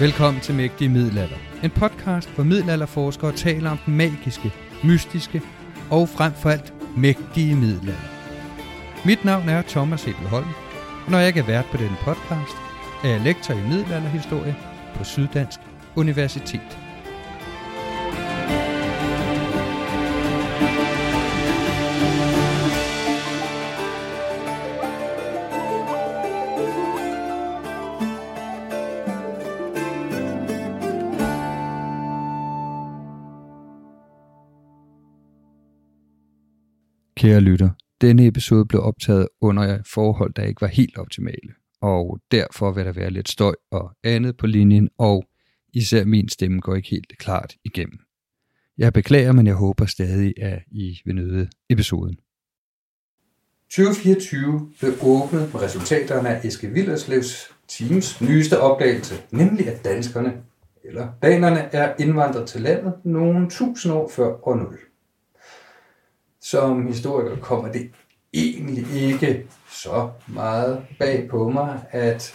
Velkommen til Mægtige Middelalder. En podcast, hvor middelalderforskere taler om den magiske, mystiske og frem for alt mægtige middelalder. Mit navn er Thomas Ebelholm, og når jeg ikke er vært på denne podcast, er jeg lektor i middelalderhistorie på Syddansk Universitet. Kære lytter, denne episode blev optaget under forhold, der ikke var helt optimale, og derfor vil der være lidt støj og andet på linjen, og især min stemme går ikke helt klart igennem. Jeg beklager, men jeg håber stadig, at I vil nyde episoden. 2024 blev åbnet med resultaterne af Eske Villerslevs teams nyeste opdagelse, nemlig at danskerne, eller danerne, er indvandret til landet nogle tusind år før år 0. Som historiker kommer det egentlig ikke så meget bag på mig, at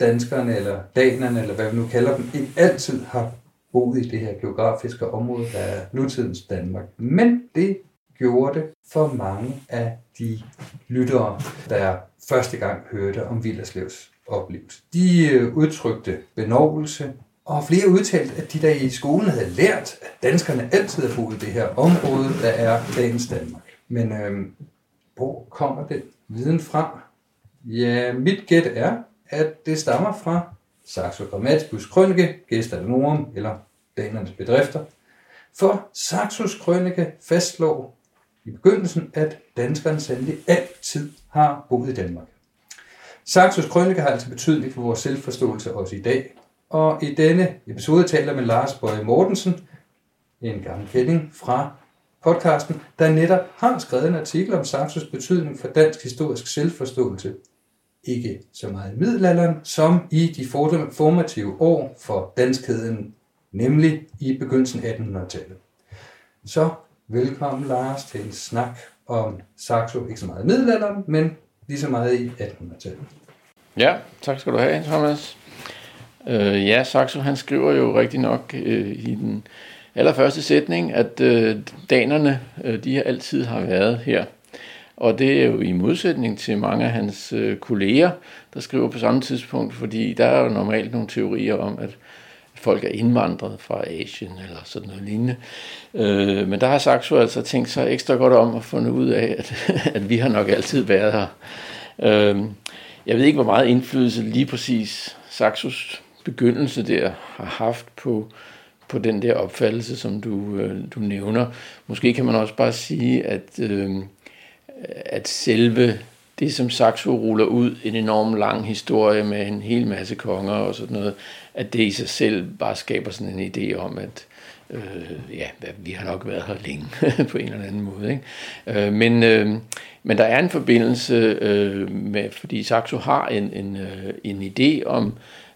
danskerne eller danerne, eller hvad vi nu kalder dem, ikke altid har boet i det her geografiske område, der er nutidens Danmark. Men det gjorde det for mange af de lyttere, der første gang hørte om Villerslevs oplevelse. De øh, udtrykte benovelse, og flere udtalt, at de der i skolen havde lært, at danskerne altid har boet i det her område, der er dagens Danmark. Men øh, hvor kommer den viden fra? Ja, mit gæt er, at det stammer fra Saxo Grammaticus Krønike, Gesta Norum, eller danernes bedrifter. For Saxos Krønike fastslår i begyndelsen, at danskerne sandelig altid har boet i Danmark. Saxos Krønike har altså betydning for vores selvforståelse også i dag, og i denne episode taler med Lars Bøje Mortensen, en gammel kending fra podcasten, der netop har skrevet en artikel om Saxos betydning for dansk historisk selvforståelse. Ikke så meget i middelalderen, som i de formative år for danskheden, nemlig i begyndelsen af 1800-tallet. Så velkommen Lars til en snak om Saxo, ikke så meget i middelalderen, men lige så meget i 1800-tallet. Ja, tak skal du have, Thomas. Øh, ja, Saxo han skriver jo rigtig nok øh, i den allerførste sætning, at øh, danerne øh, de altid har været her. Og det er jo i modsætning til mange af hans øh, kolleger, der skriver på samme tidspunkt, fordi der er jo normalt nogle teorier om, at folk er indvandret fra Asien eller sådan noget lignende. Øh, men der har Saxo altså tænkt sig ekstra godt om at finde ud af, at, at vi har nok altid været her. Øh, jeg ved ikke, hvor meget indflydelse lige præcis Saxos begyndelse der har haft på, på den der opfattelse, som du, øh, du nævner. Måske kan man også bare sige, at, øh, at selve det, som Saxo ruller ud, en enorm lang historie med en hel masse konger og sådan noget, at det i sig selv bare skaber sådan en idé om, at øh, ja, vi har nok været her længe på en eller anden måde. Ikke? Øh, men, øh, men der er en forbindelse øh, med, fordi Saxo har en, en, øh, en idé om øh,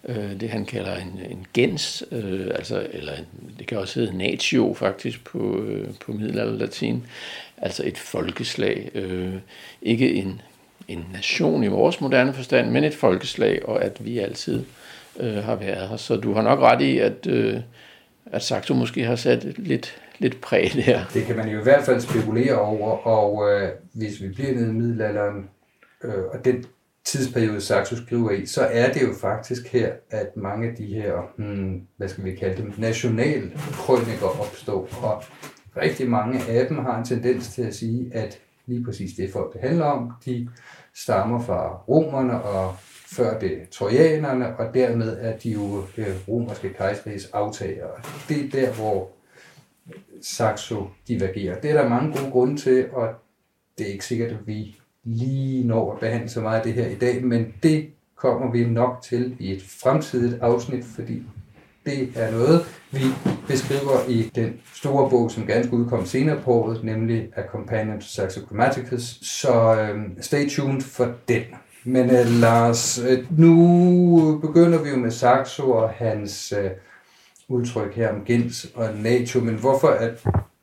øh, det, han kalder en, en gens, øh, altså, eller en, det kan også hedde natio faktisk på, øh, på middelalderlatin, altså et folkeslag. Øh, ikke en, en nation i vores moderne forstand, men et folkeslag, og at vi altid øh, har været her. Så du har nok ret i, at, øh, at Saxo måske har sat lidt, lidt præg der. Det kan man jo i hvert fald spekulere over, og øh, hvis vi bliver nede i middelalderen, øh, og den tidsperiode Saxo skriver i, så er det jo faktisk her, at mange af de her, hmm, hvad skal vi kalde dem, national krøniker opstår, og rigtig mange af dem har en tendens til at sige, at lige præcis det folk, det handler om, de stammer fra romerne og før det trojanerne, og dermed er de jo det romerske kejseriges aftagere. Det er der, hvor Saxo divergerer. Det er der mange gode grunde til, og det er ikke sikkert, at vi lige når at behandle så meget af det her i dag, men det kommer vi nok til i et fremtidigt afsnit, fordi det er noget, vi beskriver i den store bog, som ganske udkom senere på året, nemlig A Companion to Saxo Grammaticus. Så øh, stay tuned for den. Men øh, Lars, øh, nu begynder vi jo med Saxo og hans øh, udtryk her om gens og NATO, men hvorfor er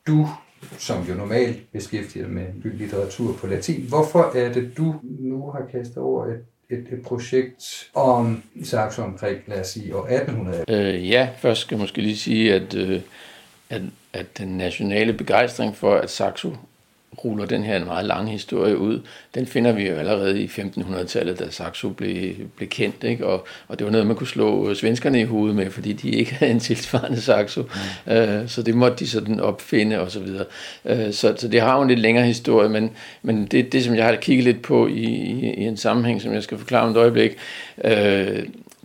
du, som jo normalt beskæftiger med litteratur på latin, hvorfor er det du nu har kastet over et et, et projekt om Saxo omkring, lad os sige, år 1800? Øh, ja, først skal jeg måske lige sige, at, øh, at, at den nationale begejstring for, at Saxo ruller den her meget lange historie ud, den finder vi jo allerede i 1500-tallet, da Saxo blev, blev kendt, ikke? Og, og det var noget, man kunne slå svenskerne i hovedet med, fordi de ikke havde en tilsvarende Saxo, mm. øh, så det måtte de sådan opfinde og så videre. Øh, så, så det har jo en lidt længere historie, men, men det, det, som jeg har kigget lidt på i, i, i en sammenhæng, som jeg skal forklare om et øjeblik, øh,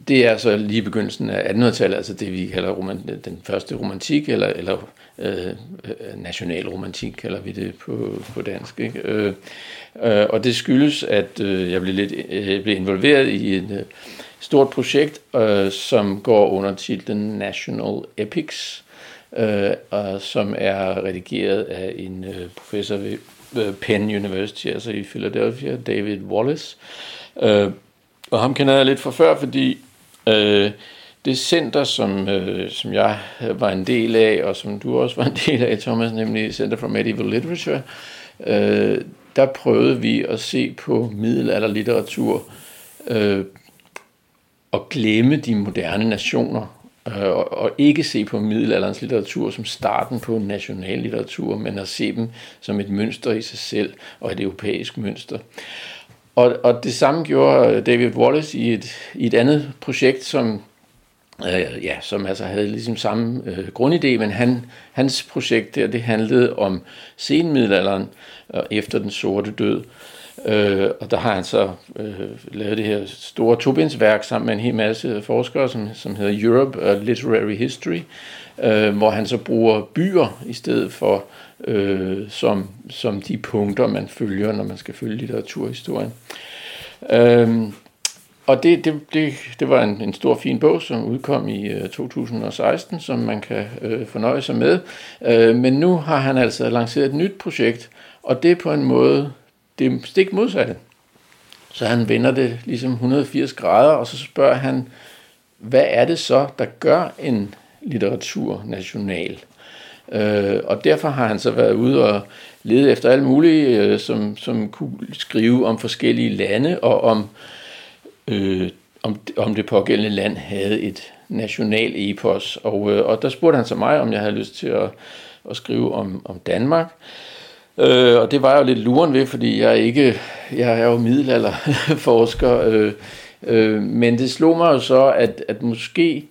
det er så lige begyndelsen af 1800-tallet, altså det vi kalder roman, den første romantik, eller, eller Øh, øh, nationalromantik kalder vi det på, på dansk. Ikke? Øh, øh, og det skyldes, at øh, jeg blev, lidt, øh, blev involveret i et øh, stort projekt, øh, som går under titlen National Epics, øh, og som er redigeret af en øh, professor ved øh, Penn University, altså i Philadelphia, David Wallace. Øh, og ham kender jeg lidt fra før, fordi øh, det center, som, øh, som jeg var en del af, og som du også var en del af, Thomas, nemlig Center for Medieval Literature, øh, der prøvede vi at se på middelalderlitteratur øh, og glemme de moderne nationer, øh, og, og ikke se på middelalderens litteratur som starten på national litteratur, men at se dem som et mønster i sig selv, og et europæisk mønster. Og, og det samme gjorde David Wallace i et, i et andet projekt, som øh, ja, som altså havde ligesom samme øh, grundidé, men han, hans projekt der, det handlede om senmiddelalderen øh, efter den sorte død. Øh, og der har han så øh, lavet det her store tobindsværk sammen med en hel masse forskere, som, som hedder Europe Literary History, øh, hvor han så bruger byer i stedet for øh, som, som de punkter, man følger, når man skal følge litteraturhistorien. Øh, og det, det, det, det var en, en stor fin bog, som udkom i øh, 2016, som man kan øh, fornøje sig med. Øh, men nu har han altså lanceret et nyt projekt, og det er på en måde det er stik modsatte. Så han vender det ligesom 180 grader, og så spørger han, hvad er det så, der gør en litteratur national? Øh, og derfor har han så været ude og lede efter alt muligt, øh, som, som kunne skrive om forskellige lande og om øh, øh, om, om det pågældende land havde et national epos. Og, øh, og der spurgte han så mig, om jeg havde lyst til at, at skrive om, om Danmark. Øh, og det var jeg jo lidt luren ved, fordi jeg ikke, jeg er jo middelalderforsker. Øh, øh, men det slog mig jo så, at, at måske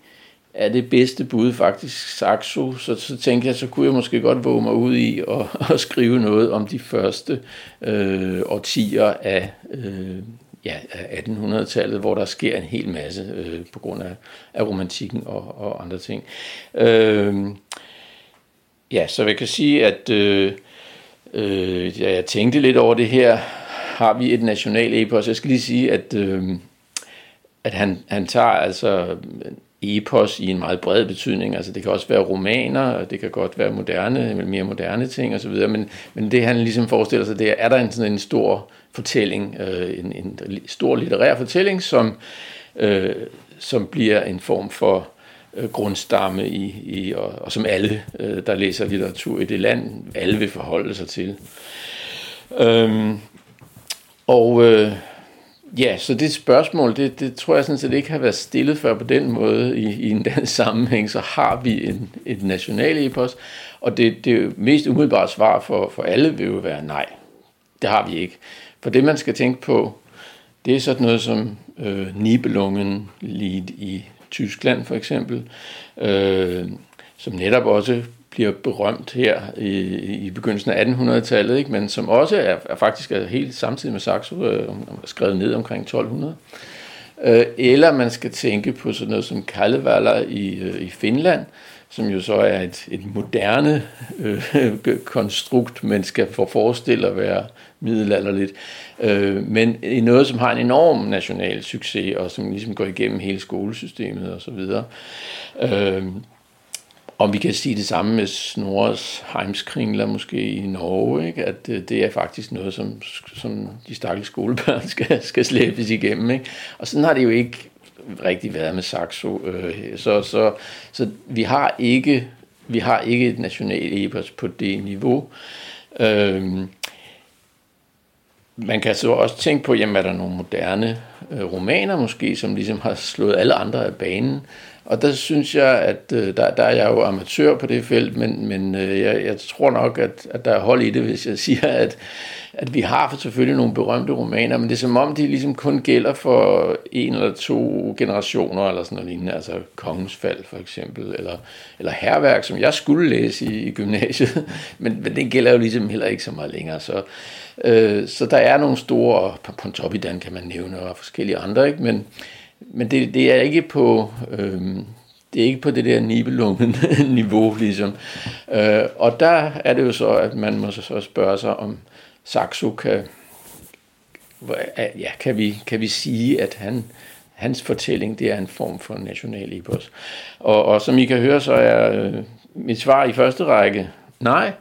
er det bedste bud faktisk Saxo, så, så tænkte jeg, så kunne jeg måske godt våge mig ud i at, at skrive noget om de første øh, årtier af øh, ja, 1800-tallet, hvor der sker en hel masse øh, på grund af, af romantikken og, og andre ting. Øh, ja, så jeg kan sige, at øh, øh, jeg tænkte lidt over det her. Har vi et national epos? Jeg skal lige sige, at, øh, at han, han tager altså epos i en meget bred betydning. Altså det kan også være romaner, det kan godt være moderne, mere moderne ting osv., men, men det han ligesom forestiller sig, det er, er der en, sådan en stor fortælling, øh, en, en stor litterær fortælling, som, øh, som bliver en form for øh, grundstamme i, i og, og som alle, øh, der læser litteratur i det land, alle vil forholde sig til. Øhm, og øh, Ja, så det spørgsmål, det, det tror jeg sådan set ikke har været stillet før på den måde i, i en dansk sammenhæng. Så har vi en, et national epos, og det, det mest umiddelbare svar for, for alle vil jo være nej. Det har vi ikke. For det, man skal tænke på, det er sådan noget som øh, Nibelungen Lied i Tyskland for eksempel, øh, som netop også bliver berømt her i, i begyndelsen af 1800-tallet, ikke? men som også er, er faktisk er helt samtidig med Saxo øh, skrevet ned omkring 1200. Øh, eller man skal tænke på sådan noget som Kalevala i, øh, i Finland, som jo så er et, et moderne øh, konstrukt, men skal få forestille at være middelalderligt. Øh, men i noget, som har en enorm national succes, og som ligesom går igennem hele skolesystemet osv. Øh, om vi kan sige det samme med Snorres Heimskringler måske i Norge, ikke? at øh, det er faktisk noget, som, som de stakkels skolebørn skal, skal slæbes igennem. Ikke? Og sådan har det jo ikke rigtig været med Saxo. Øh, så, så, så vi har ikke vi har ikke et nationalt epos på det niveau. Øhm, man kan så også tænke på, jamen er der nogle moderne øh, romaner måske, som ligesom har slået alle andre af banen. Og der synes jeg, at øh, der, der er jeg jo amatør på det felt, men, men øh, jeg, jeg tror nok, at, at der er hold i det, hvis jeg siger, at, at vi har selvfølgelig nogle berømte romaner, men det er som om, de ligesom kun gælder for en eller to generationer, eller sådan noget lignende, altså Kongens Fald for eksempel, eller, eller Herværk, som jeg skulle læse i, i gymnasiet, men, men det gælder jo ligesom heller ikke så meget længere, så, øh, så der er nogle store, Pontoppidan kan man nævne, og forskellige andre, ikke? men men det, det er ikke på... Øh, det er ikke på det der nibelungen niveau, ligesom. Øh, og der er det jo så, at man må så spørge sig, om Saxo kan, ja, kan, vi, kan vi sige, at han, hans fortælling, det er en form for national epos. Og, og som I kan høre, så er øh, mit svar i første række nej,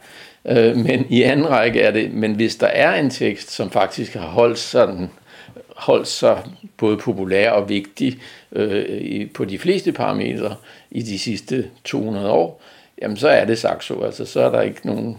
øh, men i anden række er det, men hvis der er en tekst, som faktisk har holdt sådan holdt sig både populær og vigtig øh, på de fleste parametre i de sidste 200 år, jamen så er det Saxo. Altså så er der ikke nogen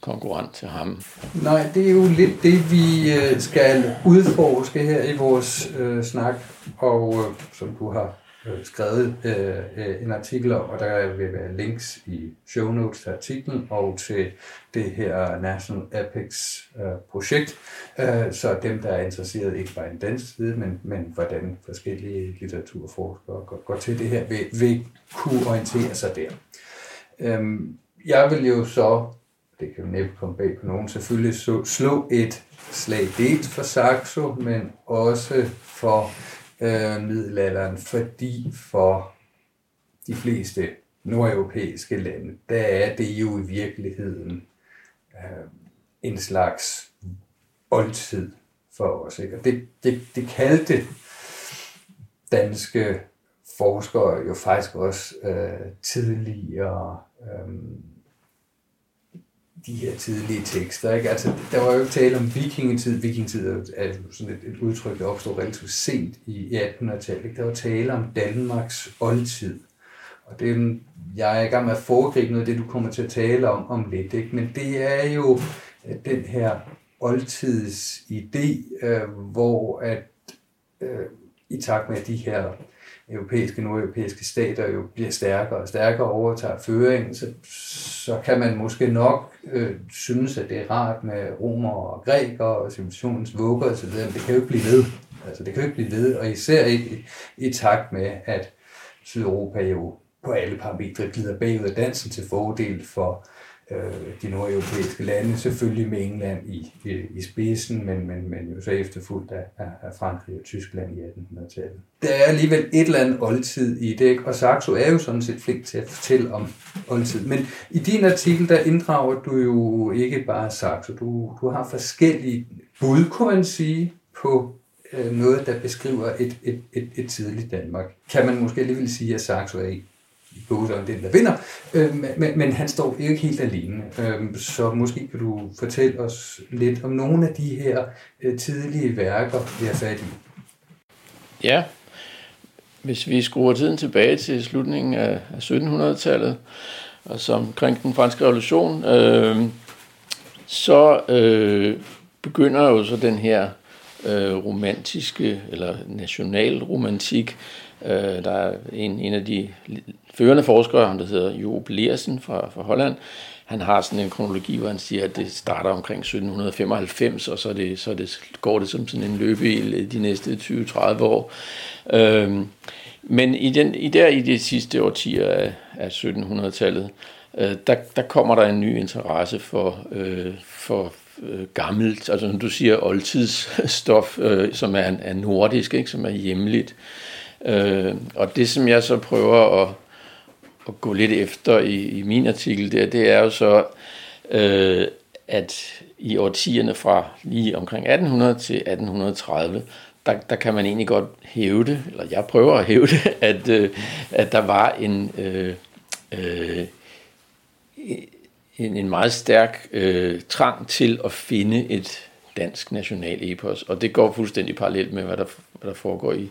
konkurrent til ham. Nej, det er jo lidt det, vi øh, skal udforske her i vores øh, snak, og øh, som du har Øh, skrevet øh, øh, en artikel om, og der vil være links i show notes til artiklen og til det her National Epics øh, projekt, øh, så dem, der er interesseret ikke bare i den side, men, men hvordan forskellige litteraturforskere går, går til det her, vil, vil kunne orientere sig der. Øhm, jeg vil jo så, det kan jo næppe komme bag på nogen, selvfølgelig så, slå et slag dels for Saxo, men også for øh, middelalderen, fordi for de fleste nordeuropæiske lande, der er det jo i virkeligheden øh, en slags oldtid for os. Ikke? Og det, det, det kaldte danske forskere jo faktisk også øh, tidligere øh, de her tidlige tekster. Ikke? Altså, der var jo ikke tale om vikingetid. Vikingetid er jo sådan et, et udtryk, der opstod relativt sent i 1800-tallet. Der var tale om Danmarks oldtid. Og det jeg er i gang med at foregribe noget af det, du kommer til at tale om om lidt. Ikke? Men det er jo øh, den her oldtids idé, øh, hvor at øh, i takt med de her europæiske, nordeuropæiske stater jo bliver stærkere og stærkere og overtager føringen, så, så kan man måske nok øh, synes, at det er rart med romer og grækere og civilisationens vugger osv., men det kan jo ikke blive ved. Altså, det kan jo ikke blive ved, og især ikke i, i takt med, at Sydeuropa jo på alle parametre glider bagud af dansen til fordel for øh, Øh, de nordeuropæiske lande, selvfølgelig med England i, i, i spidsen, men, men, men jo så efterfulgt af, af Frankrig og Tyskland i 1800-tallet. Der er alligevel et eller andet oldtid i det, og Saxo er jo sådan set flink til at fortælle om oldtid. Men i din artikel, der inddrager du jo ikke bare Saxo, du, du har forskellige bud, kunne man sige, på øh, noget, der beskriver et, et, et, et tidligt Danmark. Kan man måske alligevel sige, at Saxo er i Boguseren den, der vinder, øh, men, men han står ikke helt alene. Øh, så måske kan du fortælle os lidt om nogle af de her øh, tidlige værker, vi har fat i. Ja, hvis vi skruer tiden tilbage til slutningen af, af 1700-tallet, og som omkring den franske revolution, øh, så øh, begynder jo så den her øh, romantiske eller nationalromantik. Øh, der er en, en af de førende forskere, han der hedder Jo Lersen fra, fra Holland, han har sådan en kronologi, hvor han siger, at det starter omkring 1795, og så, det, så det, går det som sådan en løbeil de næste 20-30 år. Øhm, men i, den, i der i de sidste årtier af, af 1700-tallet, øh, der, der kommer der en ny interesse for, øh, for øh, gammelt, altså som du siger, oldtidsstof, øh, som er, er nordisk, ikke, som er hjemligt. Øh, og det, som jeg så prøver at, at gå lidt efter i, i min artikel der, det er jo så, øh, at i årtierne fra lige omkring 1800 til 1830, der, der kan man egentlig godt hæve det, eller jeg prøver at hæve det, at, øh, at der var en, øh, øh, en, en meget stærk øh, trang til at finde et dansk national epos, og det går fuldstændig parallelt med, hvad der, hvad der foregår i,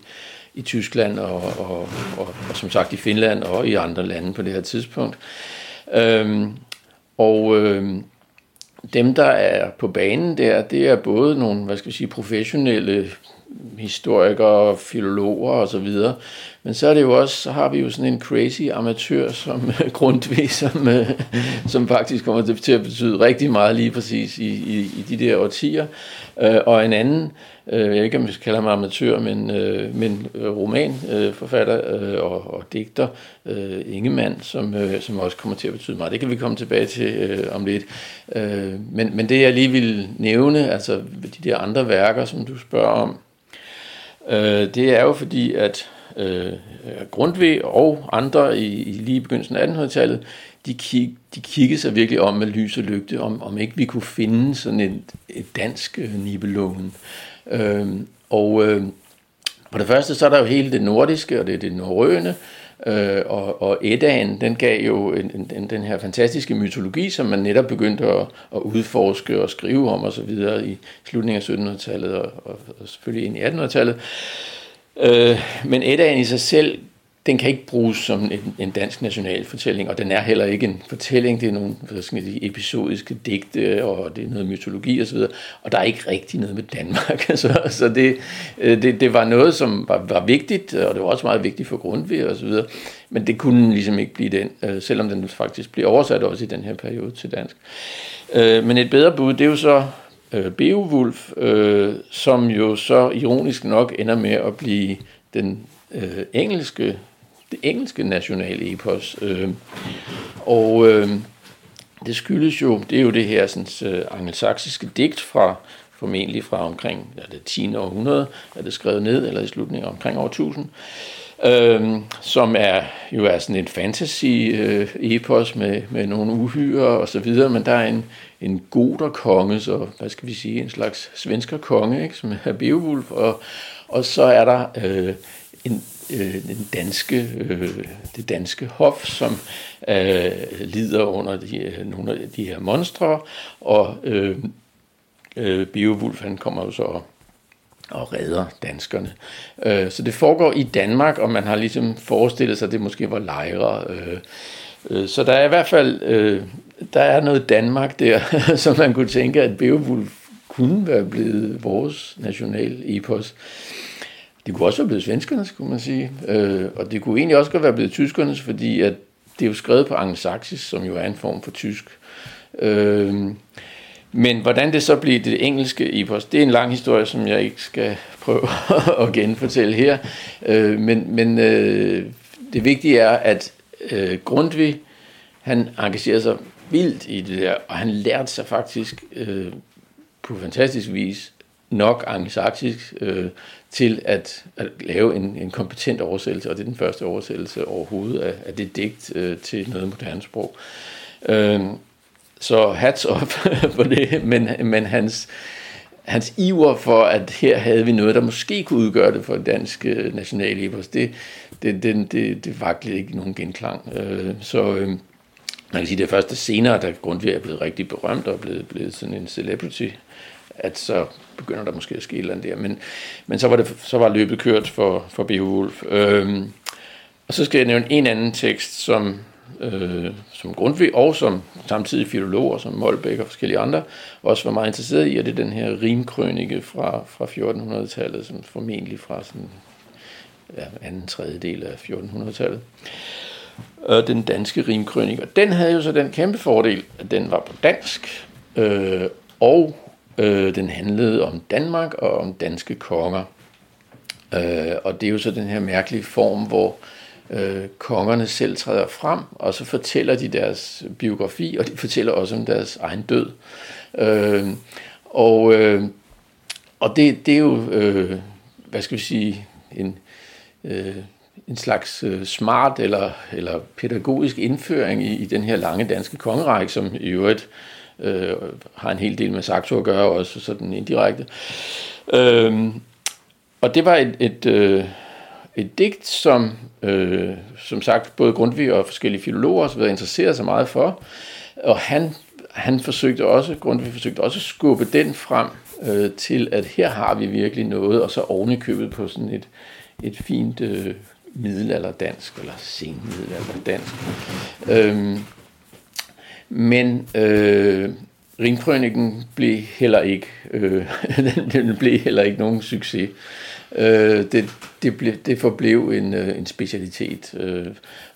i Tyskland og, og, og, og som sagt i Finland og i andre lande på det her tidspunkt. Øhm, og øhm, dem, der er på banen der, det er både nogle, hvad skal vi sige, professionelle historikere, filologer og så videre. Men så er det jo også, så har vi jo sådan en crazy amatør som øh, Grundtvig, som, øh, som faktisk kommer til at betyde rigtig meget lige præcis i, i, i de der årtier. Øh, og en anden, jeg ved ikke om vi skal kalde ham amatør, men, men romanforfatter og, og digter, Ingemann, som, som også kommer til at betyde meget. Det kan vi komme tilbage til om lidt. men, men det jeg lige vil nævne, altså de der andre værker, som du spørger om, det er jo fordi, at øh, Grundtvig og andre i, i lige begyndelsen af 1800-tallet, de, kig, de kiggede sig virkelig om med lys og lygte, om, om ikke vi kunne finde sådan et, et dansk øh, Nibelungen. Øh, og øh, på det første, så er der jo hele det nordiske, og det er det norrøne, øh, og, og Eddaen, den gav jo en, en, den her fantastiske mytologi, som man netop begyndte at, at udforske og skrive om osv. i slutningen af 1700-tallet og, og, og selvfølgelig ind i 1800-tallet. Øh, Øh, men Eddaen i sig selv, den kan ikke bruges som en, en dansk nationalfortælling, og den er heller ikke en fortælling, det er nogle sige, episodiske digte, og det er noget mytologi osv., og der er ikke rigtig noget med Danmark. så så det, øh, det, det var noget, som var, var vigtigt, og det var også meget vigtigt for Grundtvig og så videre, men det kunne ligesom ikke blive den, øh, selvom den faktisk blev oversat også i den her periode til dansk. Øh, men et bedre bud, det er jo så øh, Beowulf, øh, som jo så ironisk nok ender med at blive den øh, engelske, det engelske nationale epos. Øh, og øh, det skyldes jo, det er jo det her sådan, øh, angelsaksiske digt fra formentlig fra omkring ja, det 10. århundrede, er det skrevet ned, eller i slutningen omkring år 1000, øh, som er jo er sådan en fantasy-epos øh, med, med nogle uhyre og så videre, men der er en, en goder konge, så hvad skal vi sige, en slags svensker konge, ikke, som er Beowulf, og, og så er der øh, en, øh, den danske, øh, det danske hof, som øh, lider under de, øh, nogle af de her monstre, og øh, øh, Beowulf han kommer jo så og, og redder danskerne. Øh, så det foregår i Danmark, og man har ligesom forestillet sig, at det måske var lejre. Øh, øh, så der er i hvert fald øh, der er noget Danmark der, som man kunne tænke, at Beowulf kunne være blevet vores national epos. Det kunne også være blevet svenskernes, kunne man sige. Øh, og det kunne egentlig også godt være blevet tyskernes, fordi at det er jo skrevet på angelsaksisk, som jo er en form for tysk. Øh, men hvordan det så bliver det engelske epos, det er en lang historie, som jeg ikke skal prøve at genfortælle her. Øh, men men øh, det vigtige er, at øh, Grundtvig, han engagerer sig vildt i det der, og han lærte sig faktisk øh, på fantastisk vis nok angelsaksisk øh, til at, at lave en, en kompetent oversættelse, og det er den første oversættelse overhovedet af, af det digt øh, til noget moderne sprog. Øh, så hats op for det, men, men hans, hans iver for, at her havde vi noget, der måske kunne udgøre det for dansk øh, nationalepos, det, det, det, det, det vaklede ikke nogen genklang. Øh, så øh, man kan sige, det er først senere, da Grundtvig er blevet rigtig berømt og blevet, blevet sådan en celebrity, at så begynder der måske at ske et eller andet der. Men, men så, var det, så var løbet kørt for, for Beowulf. Øhm, og så skal jeg nævne en anden tekst, som, øh, som Grundtvig og som samtidig filologer, som Molbæk og forskellige andre, også var meget interesseret i, og det er den her rimkrønike fra, fra 1400-tallet, som formentlig fra sådan, ja, anden tredjedel af 1400-tallet. Øh, den danske rimkrønike. Og den havde jo så den kæmpe fordel, at den var på dansk, øh, og Øh, den handlede om Danmark og om danske konger. Øh, og det er jo så den her mærkelige form, hvor øh, øh, kongerne selv træder frem, og så fortæller de deres biografi, og de fortæller også om deres egen død. Øh, og øh, og det, det er jo, øh, hvad skal vi sige, en, øh, en slags øh, smart eller, eller pædagogisk indføring i, i den her lange danske kongerække, som i øvrigt øh, har en hel del med Saxo at gøre, også sådan indirekte. Øh, og det var et, et, øh, et digt, som øh, som sagt både Grundtvig og forskellige filologer har været interesseret sig meget for, og han, han forsøgte også, Grundtvig forsøgte også at skubbe den frem øh, til, at her har vi virkelig noget, og så ovenikøbet på sådan et, et fint øh, middelalderdansk, eller senmiddelalderdansk. Øhm, men øh, ringkrøniken blev heller ikke, øh, den, den blev heller ikke nogen succes. Øh, det, det, ble, det forblev en, øh, en specialitet, øh,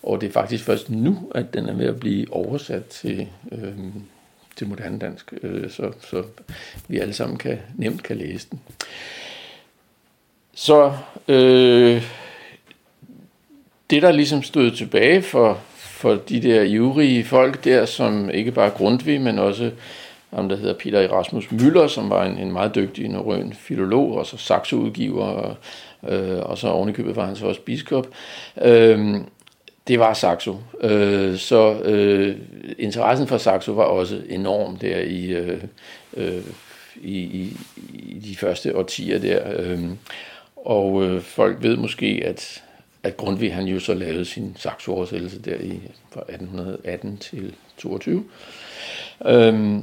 og det er faktisk først nu, at den er ved at blive oversat til, øh, til moderne dansk, øh, så, så vi alle sammen kan nemt kan læse den. Så øh, det, der ligesom stod tilbage for, for de der ivrige folk der, som ikke bare Grundtvig, men også ham, der hedder Peter Erasmus Møller, som var en, en meget dygtig norrøn filolog, og så saxoudgiver, og, øh, og så ovenikøbet var han så også biskop. Øh, det var Saxo. Øh, så øh, interessen for Saxo var også enorm der i, øh, øh, i, i, i de første årtier der. Øh, og øh, folk ved måske, at at Grundtvig han jo så lavede sin Saxo-oversættelse der i, fra 1818 til 22. Øh,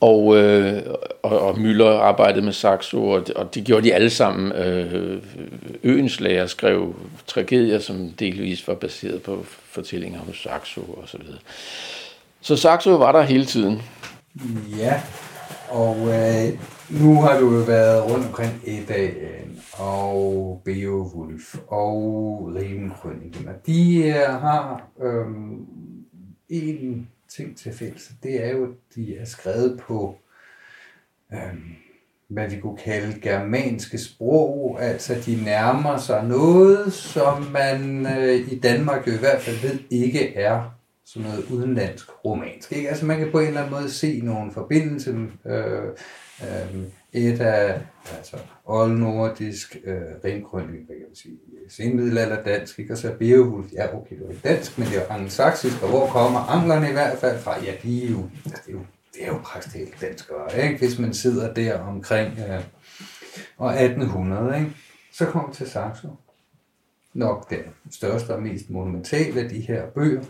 og, øh, og, og Müller arbejdede med Saxo, og, og det gjorde de alle sammen. Øh, Øens lærer skrev tragedier, som delvis var baseret på fortællinger hos Saxo og så videre. Så Saxo var der hele tiden. Ja, og øh, nu har du jo været rundt omkring dag øh, og Beowulf og Rivenkrøniken, og de øh, har øh, en ting til fælles. Det er jo, at de er skrevet på, øh, hvad vi kunne kalde germanske sprog, altså de nærmer sig noget, som man øh, i Danmark jo i hvert fald ved ikke er sådan noget udenlandsk romansk. Ikke? Altså man kan på en eller anden måde se nogle forbindelser øh, øh, et af altså, oldnordisk øh, renkrønning, hvad kan man sige, senmiddelalder dansk, ikke? og så Beowulf, ja okay, det er ikke dansk, men det er angelsaksisk, og hvor kommer anglerne i hvert fald fra? Ja, de er jo, altså, det er jo, det er jo praktisk helt danskere, ikke? hvis man sidder der omkring øh, og 1800, ikke? så kommer til Saxo. Nok den største og mest monumentale af de her bøger.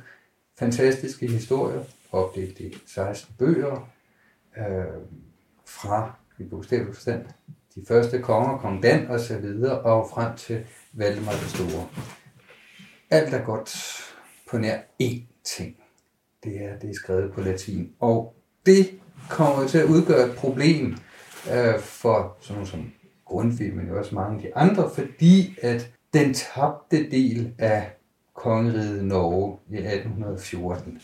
Fantastiske historier, opdelt i 16 bøger, øh, fra i bogstavelig forstand, de første konger, kong Dan og så videre, og frem til Valdemar det Store. Alt er godt på nær én ting. Det er, det er skrevet på latin. Og det kommer til at udgøre et problem øh, for sådan nogle som Grundtvig, men også mange af de andre, fordi at den tabte del af kongeriget Norge i 1814,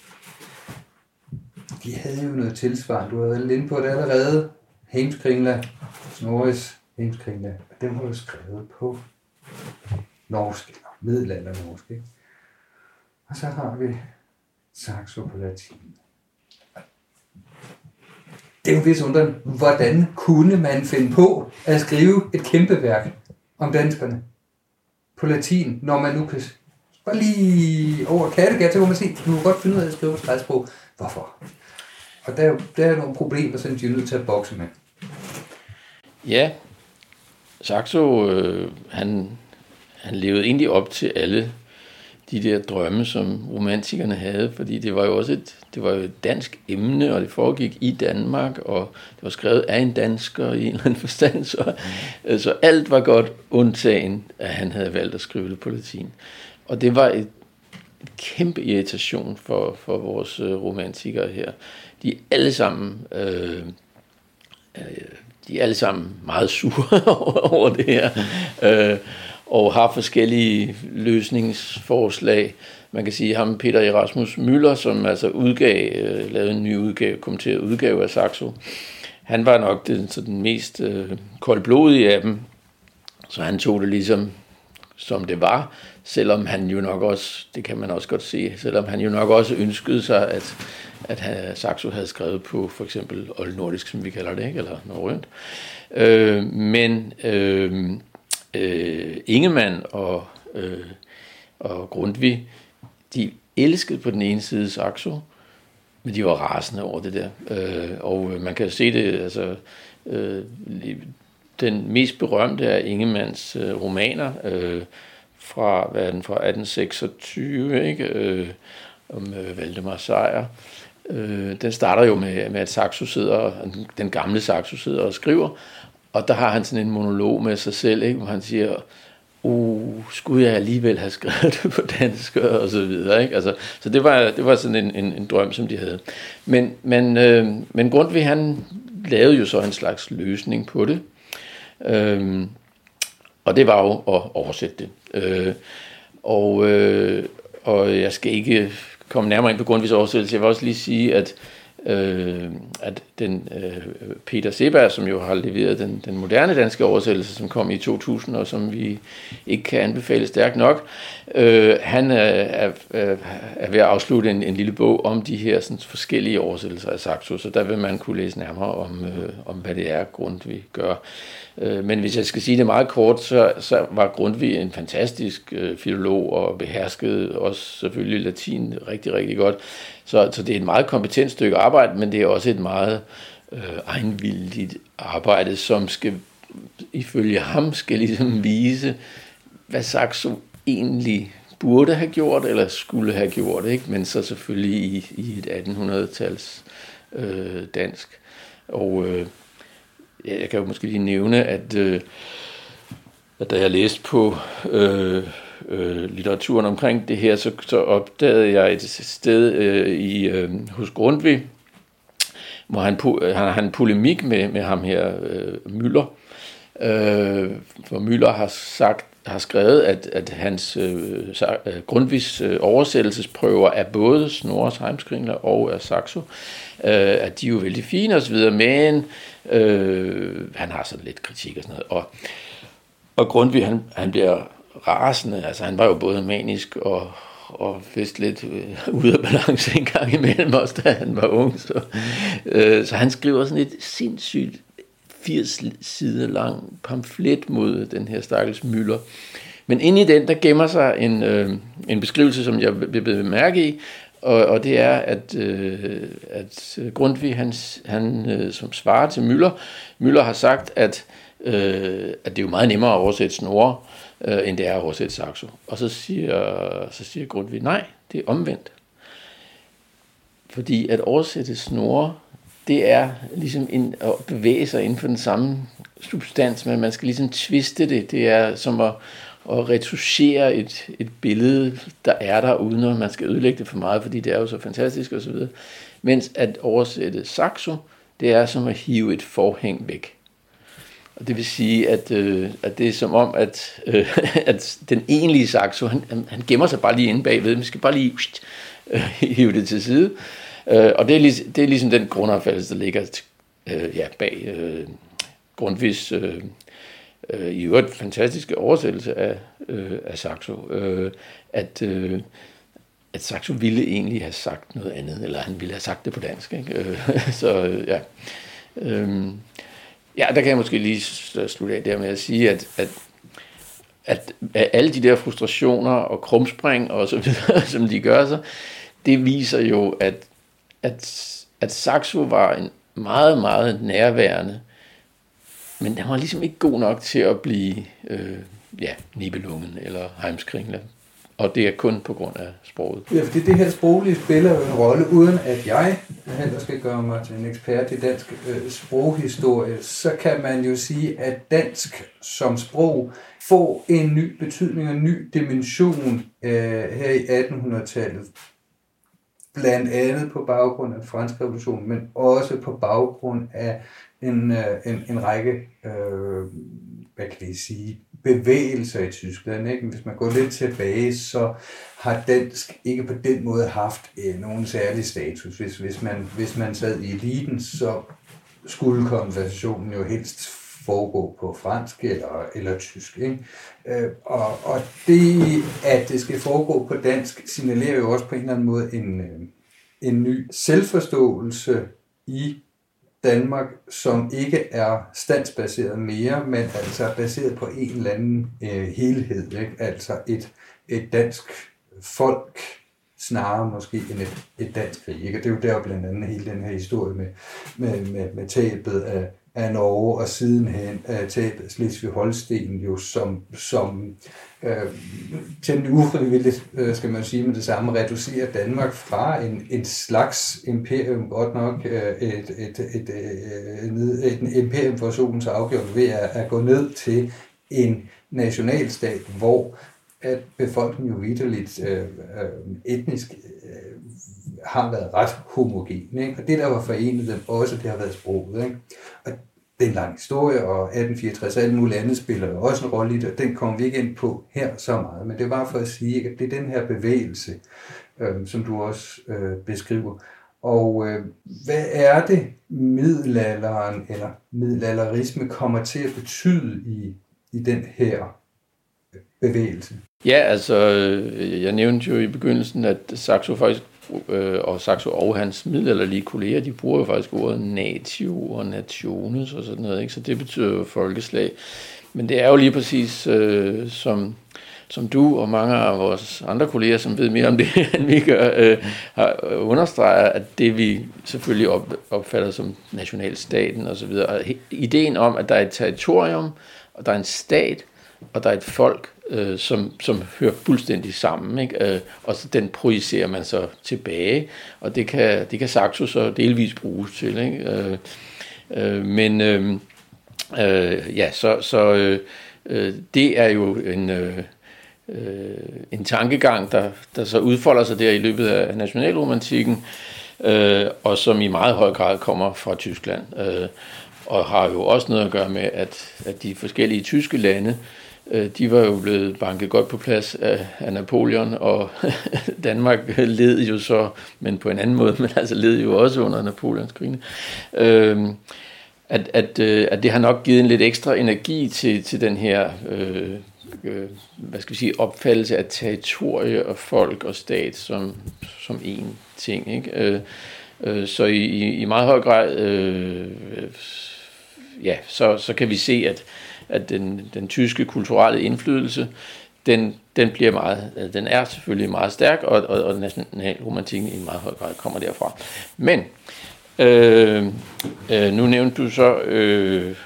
de havde jo noget tilsvarende. Du havde været inde på det allerede. Heimskringla, Snorris Heimskringla, dem har jo skrevet på norsk, eller middelalder norsk. Ikke? Og så har vi Saxo på latin. det er jo vist undrende. Hvordan kunne man finde på at skrive et kæmpe værk om danskerne på latin, når man nu kan bare lige over Kattegat, så kan man sige, du kan godt finde ud af at skrive et sprog. Hvorfor? Og der, er der er nogle problemer, som de er nødt til at bokse med. Ja, Saxo, øh, han, han levede egentlig op til alle de der drømme, som romantikerne havde, fordi det var jo også et, det var jo et dansk emne, og det foregik i Danmark, og det var skrevet af en dansker i en eller anden forstand, så, mm. så alt var godt, undtagen, at han havde valgt at skrive det på latin. Og det var et, et kæmpe irritation for, for vores øh, romantikere her. De alle sammen... Øh, de er alle sammen meget sure over, det her, øh, og har forskellige løsningsforslag. Man kan sige, ham Peter Erasmus Møller, som altså udgav, øh, lavede en ny udgave, kom til at udgave af Saxo, han var nok den, så den mest øh, koldblodige af dem, så han tog det ligesom som det var, selvom han jo nok også, det kan man også godt se, selvom han jo nok også ønskede sig, at, at han, Saxo havde skrevet på for eksempel oldnordisk, som vi kalder det, ikke? eller norrønt. Øh, men øh, øh, Ingemann og, øh, og Grundtvig, de elskede på den ene side Saxo, men de var rasende over det der. Øh, og man kan se det, altså, øh, den mest berømte af Ingemanns øh, romaner, øh, fra, hvad er den, fra 1826, ikke? Øh, om øh, Valdemar Sejr. Øh, den starter jo med, med at Saxo sidder, den gamle Saxo sidder og skriver, og der har han sådan en monolog med sig selv, ikke? hvor han siger, uh, skulle jeg alligevel have skrevet det på dansk, og så videre. Ikke? Altså, så det var, det var sådan en, en, en drøm, som de havde. Men, men, øh, men Grundtvig, han lavede jo så en slags løsning på det, øh, og det var jo at oversætte det. Øh, og, øh, og jeg skal ikke komme nærmere ind på Grundtvigs oversættelse. Jeg vil også lige sige, at øh, at den øh, Peter Seberg, som jo har leveret den, den moderne danske oversættelse, som kom i 2000, og som vi ikke kan anbefale stærkt nok, øh, han er, er, er ved at afslutte en, en lille bog om de her sådan, forskellige oversættelser af Saxo, så der vil man kunne læse nærmere om, øh, om hvad det er, Grundtvig gør. Øh, men hvis jeg skal sige det meget kort, så, så var Grundtvig en fantastisk øh, filolog og beherskede også selvfølgelig latin rigtig, rigtig godt. Så, så det er et meget kompetent stykke arbejde, men det er også et meget øh, egenvildigt arbejde, som skal ifølge ham skal ligesom vise, hvad Saxo egentlig burde have gjort, eller skulle have gjort, ikke? men så selvfølgelig i, i et 1800-tals øh, dansk. Og øh, jeg kan jo måske lige nævne, at, øh, at da jeg læste på øh, øh, litteraturen omkring det her, så, så opdagede jeg et sted øh, i øh, hos Grundtvig, hvor han, øh, han har en polemik med, med ham her, øh, Møller. Øh, for Møller har sagt, har skrevet, at, at hans øh, øh Grundtvigs øh, oversættelsesprøver af både Snorres Heimskringler og af Saxo, øh, at de er jo vældig fine osv., men øh, han har sådan lidt kritik og sådan noget. Og, og Grundtvig, han, han bliver rasende, altså han var jo både manisk og, og vist lidt øh, ude af balance en gang imellem os, da han var ung. Så, øh, så han skriver sådan et sindssygt 80 sider lang pamflet mod den her stakkels Møller. Men inde i den, der gemmer sig en, øh, en beskrivelse, som jeg vil bemærke i, og, og det er, at, øh, at Grundtvig, han, han øh, som svarer til Møller, Møller har sagt, at, øh, at det er jo meget nemmere at oversætte snore, øh, end det er at oversætte Saxo. Og så siger, så siger Grundtvig, nej, det er omvendt. Fordi at oversætte snore, det er ligesom en, at bevæge sig inden for den samme substans, men man skal ligesom tviste det. Det er som at, at retuschere et, et billede, der er der, uden at man skal ødelægge det for meget, fordi det er jo så fantastisk osv. Mens at oversætte saxo, det er som at hive et forhæng væk. Og det vil sige, at, øh, at det er som om, at, øh, at den egentlige saxo, han, han gemmer sig bare lige inde bagved. Vi skal bare lige øh, hive det til side. Øh, og det er, lig, det er ligesom den grundopfattelse, der ligger øh, ja, bag øh, Grundtvigs øh, øh, i øvrigt fantastiske oversættelse af, øh, af Saxo, øh, at, øh, at Saxo ville egentlig have sagt noget andet, eller han ville have sagt det på dansk. Ikke? Øh, så øh, ja. Øh, ja, der kan jeg måske lige slutte af der med at sige, at, at at, alle de der frustrationer og krumspring og så videre, som de gør sig, det viser jo, at, at, at Saxo var en meget, meget nærværende, men den var ligesom ikke god nok til at blive øh, ja, Nibelungen eller Heimskringla. Og det er kun på grund af sproget. Ja, fordi det her sproglige spiller jo en rolle, uden at jeg heller skal gøre mig til en ekspert i dansk øh, sproghistorie, så kan man jo sige, at dansk som sprog får en ny betydning og en ny dimension øh, her i 1800-tallet. Blandt andet på baggrund af fransk revolution, men også på baggrund af en, øh, en, en række, øh, hvad kan vi sige, bevægelser i Tyskland. Ikke? Hvis man går lidt tilbage, så har dansk ikke på den måde haft øh, nogen særlig status. Hvis, hvis, man, hvis man sad i eliten, så skulle konversationen jo helst foregå på fransk eller, eller tysk. Ikke? Øh, og, og det, at det skal foregå på dansk, signalerer jo også på en eller anden måde en, øh, en ny selvforståelse i Danmark, som ikke er standsbaseret mere, men altså baseret på en eller anden øh, helhed. Ikke? Altså et, et dansk folk, snarere måske end et, et dansk krig. Ikke? Og det er jo der blandt andet hele den her historie med, med, med, med tabet af, af Norge, og sidenhen øh, tabet Slesvig-Holsten, jo som, som øh, temmelig ufrivilligt, øh, skal man sige med det samme, reducerer Danmark fra en, en slags imperium, godt nok øh, et, et, et, øh, et, et, et imperium for solens afgjort ved at, at gå ned til en nationalstat, hvor at befolkningen jo vidderligt øh, øh, etnisk øh, har været ret homogen. Ikke? Og det, der var forenet dem også, det har været sproget. Ikke? Og det er en lang historie, og 1864 og alle mulige andet spiller jo også en rolle i det, og den kommer vi ikke ind på her så meget. Men det var for at sige, at det er den her bevægelse, øh, som du også øh, beskriver. Og øh, hvad er det, middelalderen eller middelalderisme kommer til at betyde i, i den her bevægelse? Ja, altså, øh, jeg nævnte jo i begyndelsen, at Saxo faktisk øh, og Saxo og hans middelalderlige kolleger, de bruger jo faktisk ordet natio og nationes og sådan noget, ikke? så det betyder jo folkeslag. Men det er jo lige præcis øh, som, som du og mange af vores andre kolleger, som ved mere om det, end vi gør, øh, har understreget, at det vi selvfølgelig op, opfatter som nationalstaten osv., og ideen om, at der er et territorium, og der er en stat, og der er et folk, øh, som, som hører fuldstændig sammen, ikke? Øh, og så den projicerer man så tilbage, og det kan, det kan Saxo så delvis bruges til. Ikke? Øh, øh, men øh, øh, ja, så, så øh, øh, det er jo en, øh, øh, en tankegang, der, der så udfolder sig der i løbet af nationalromantikken, øh, og som i meget høj grad kommer fra Tyskland, øh, og har jo også noget at gøre med, at, at de forskellige tyske lande Øh, Øh, de var jo blevet banket godt på plads af, af Napoleon, og Danmark led jo så, men på en anden måde, men altså led jo også under Napoleons krig. Øh, at, at, øh, at det har nok givet en lidt ekstra energi til, til den her øh, øh, hvad skal vi sige, opfattelse af territorie og folk og stat som, som én ting. Ikke? Øh, øh, så i, i meget høj grad øh, ja, så, så kan vi se, at at den, den tyske kulturelle indflydelse, den, den, bliver meget, øh, den er selvfølgelig meget stærk, og, og, og nationalromantikken i meget høj grad kommer derfra. Men øh, øh, nu nævnte du så øh,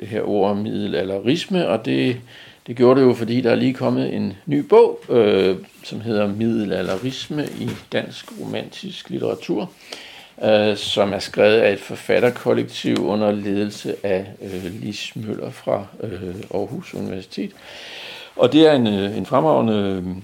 det her ord middelalderisme, og det, det gjorde det jo, fordi der er lige kommet en ny bog, øh, som hedder Middelalderisme i dansk romantisk litteratur, øh, som er skrevet af et forfatterkollektiv under ledelse af øh, Lis Møller fra øh, Aarhus Universitet. Og det er en, øh, en fremragende øh,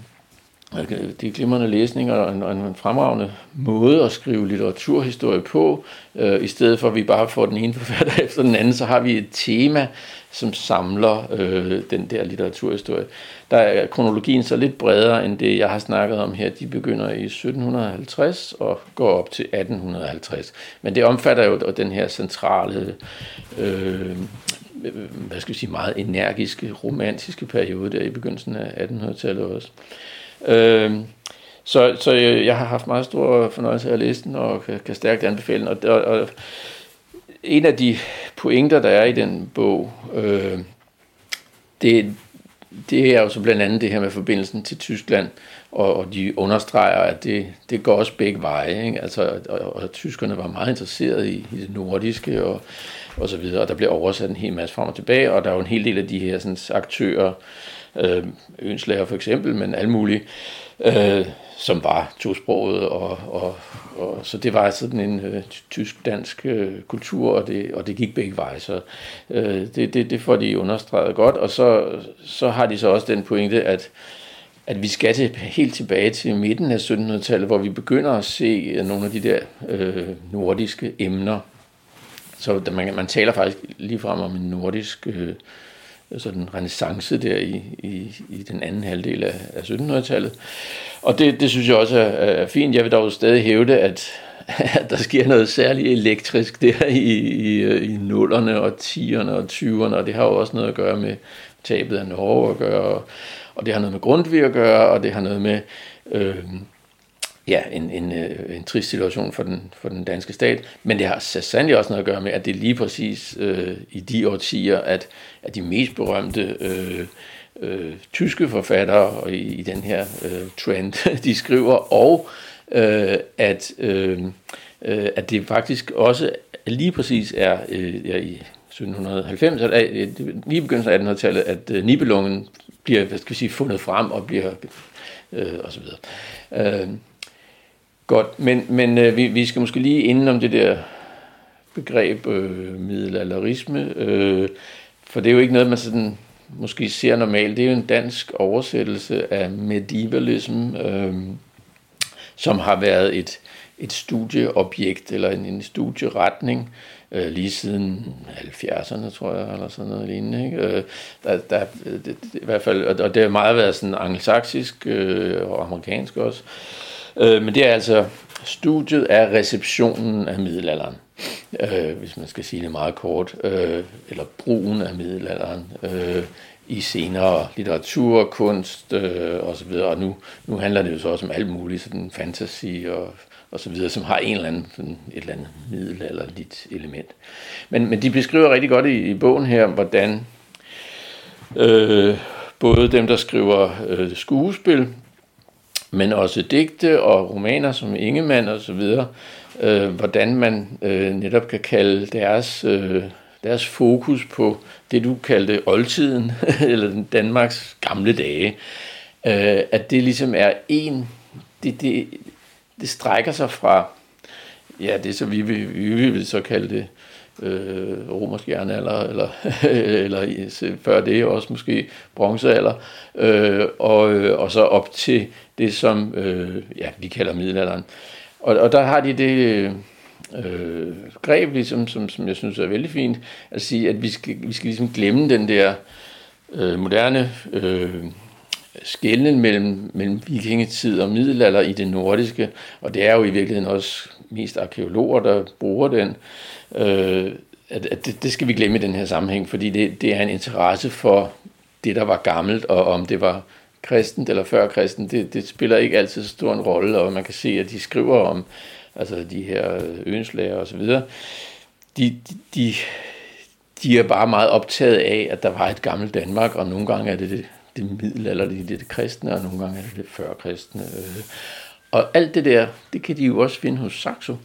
det er glimrende læsning og en, en fremragende måde at skrive litteraturhistorie på. Øh, I stedet for at vi bare får den ene forfatter efter den anden, så har vi et tema, som samler øh, den der litteraturhistorie. Der er kronologien så lidt bredere end det, jeg har snakket om her. De begynder i 1750 og går op til 1850. Men det omfatter jo den her centrale, øh, hvad skal vi sige, meget energiske, romantiske periode der i begyndelsen af 1800-tallet også. Øh, Øh, så, så jeg har haft meget stor fornøjelse af at læse den, og kan, kan stærkt anbefale den. Og, og, en af de pointer, der er i den bog, øh, det, det er jo så blandt andet det her med forbindelsen til Tyskland, og, og de understreger, at det, det går også begge veje. Ikke? Altså, og, og, og tyskerne var meget interesserede i, i det nordiske og, og så videre, og der blev oversat en hel masse frem og tilbage, og der er jo en hel del af de her sådan, aktører, øh, Øh, Ønslager for eksempel, men alle mulige, øh, som var tosproget, og, og, og så det var sådan en øh, tysk-dansk øh, kultur, og det, og det gik begge veje, så øh, det, det, det får de understreget godt, og så, så har de så også den pointe, at at vi skal til, helt tilbage til midten af 1700-tallet, hvor vi begynder at se øh, nogle af de der øh, nordiske emner. Så man, man taler faktisk ligefrem om en nordisk øh, Altså sådan renaissance der i, i, i den anden halvdel af, af 1700-tallet. Og det, det synes jeg også er, er fint. Jeg vil dog stadig hævde, at, at der sker noget særligt elektrisk der i, i, i nullerne og 10'erne og 20'erne, og det har jo også noget at gøre med tabet af Norge at gøre, og det har noget med Grundtvig at gøre, og det har noget med øh, ja, en, en, øh, en trist situation for den, for den danske stat. Men det har sandelig også noget at gøre med, at det er lige præcis øh, i de årtier, at, at de mest berømte øh, øh, tyske forfattere i, i den her øh, trend, de skriver, og øh, at, øh, øh, at det faktisk også lige præcis er øh, ja, i 1790, at, øh, lige begyndelsen af 1800-tallet, at øh, Nibelungen bliver hvad skal vi sige, fundet frem og bliver øh, og så videre. Øh, godt, men, men øh, vi, vi skal måske lige inden om det der begreb øh, middelalderisme, øh, for det er jo ikke noget, man sådan måske ser normalt. Det er jo en dansk oversættelse af medievalism, øh, som har været et, et studieobjekt eller en, en studieretning øh, lige siden 70'erne, tror jeg, eller sådan noget lignende. Ikke? Øh, der, der, det, det, i hvert fald, og det har meget været sådan angelsaksisk øh, og amerikansk også. Øh, Øh, men det er altså studiet af receptionen af middelalderen, øh, hvis man skal sige det meget kort, øh, eller brugen af middelalderen øh, i senere litteratur, kunst øh, osv. Og nu, nu handler det jo så også om alt muligt, sådan fantasy og og så videre, som har en eller anden, sådan et eller andet middelalderligt element. Men, men de beskriver rigtig godt i, i bogen her, hvordan øh, både dem, der skriver øh, skuespil, men også digte og romaner som Ingemann og så videre, øh, hvordan man øh, netop kan kalde deres, øh, deres fokus på det, du kaldte oldtiden, eller Danmarks gamle dage, øh, at det ligesom er en, det, det, det strækker sig fra, ja, det så vi, vi, vi vil så kalde det øh, romersk jernalder, eller, eller før det også måske bronzealder, øh, og, øh, og så op til det, som øh, ja, vi kalder middelalderen. Og, og der har de det øh, greb, ligesom, som, som jeg synes er vældig fint, at sige, at vi skal, vi skal ligesom glemme den der øh, moderne øh, skælden mellem, mellem vikingetid og middelalder i det nordiske, og det er jo i virkeligheden også mest arkeologer, der bruger den, øh, at, at det, det skal vi glemme i den her sammenhæng, fordi det, det er en interesse for det, der var gammelt, og om det var kristent eller før kristen, det, det spiller ikke altid så stor en rolle, og man kan se, at de skriver om altså de her ønslæger og så videre, de, de, de, de er bare meget optaget af, at der var et gammelt Danmark, og nogle gange er det det det middelalderlige, det, det kristne, og nogle gange er det det før kristne. Øh. Og alt det der, det kan de jo også finde hos Saxo.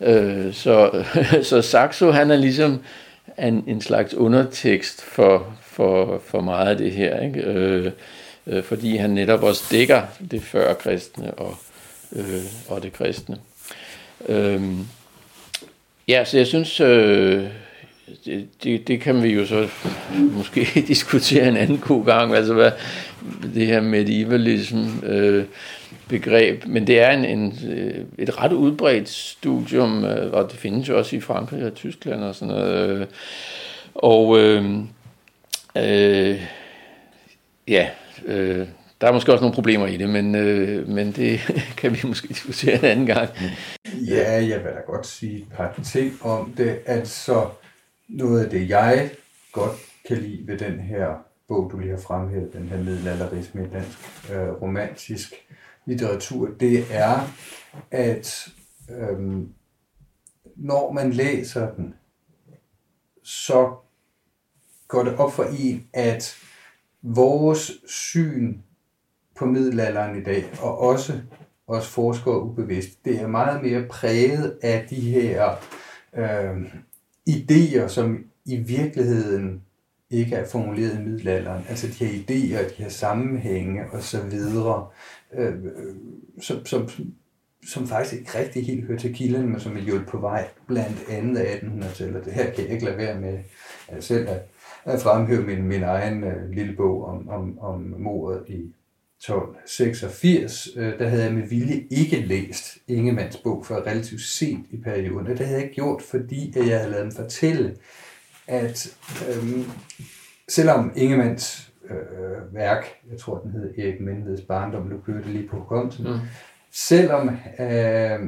Øh, så, så Saxo, han er ligesom en, en slags undertekst for, for, for meget af det her, ikke? Øh, øh, fordi han netop også dækker det før kristne og, øh, og det kristne. Øh, ja, så jeg synes, øh, det, det, det kan vi jo så måske diskutere en anden god gang, altså hvad det her medievalism øh, begreb, men det er en, en, øh, et ret udbredt studium, øh, og det findes jo også i Frankrig og Tyskland og sådan noget. Øh. Og øh, øh, ja, øh, der er måske også nogle problemer i det, men, øh, men det kan vi måske diskutere en anden gang. Ja, jeg vil da godt sige et par ting om det. Altså, noget af det, jeg godt kan lide ved den her bog, du lige har fremhævet, den her middelalderisme i dansk øh, romantisk litteratur, det er, at øhm, når man læser den, så går det op for en, at vores syn på middelalderen i dag, og også os forskere ubevidst, det er meget mere præget af de her øh, idéer, som i virkeligheden ikke er formuleret i middelalderen. Altså de her idéer, de her sammenhænge og så videre, Øh, øh, som, som, som faktisk ikke rigtig helt hører til kilden, men som er hjulpet på vej blandt andet af 1800-tallet. Det her kan jeg ikke lade være med at selv at, at fremhæve min, min egen uh, lille bog om, om, om mordet i 1286, øh, der havde jeg med vilje ikke læst Ingemands bog for relativt sent i perioden. Og det havde jeg gjort, fordi jeg havde lavet dem fortælle, at øhm, selvom Ingemands øh, værk, jeg tror den hed Erik Menveds barndom, nu kører det lige på hukommelsen, mm. selvom øh,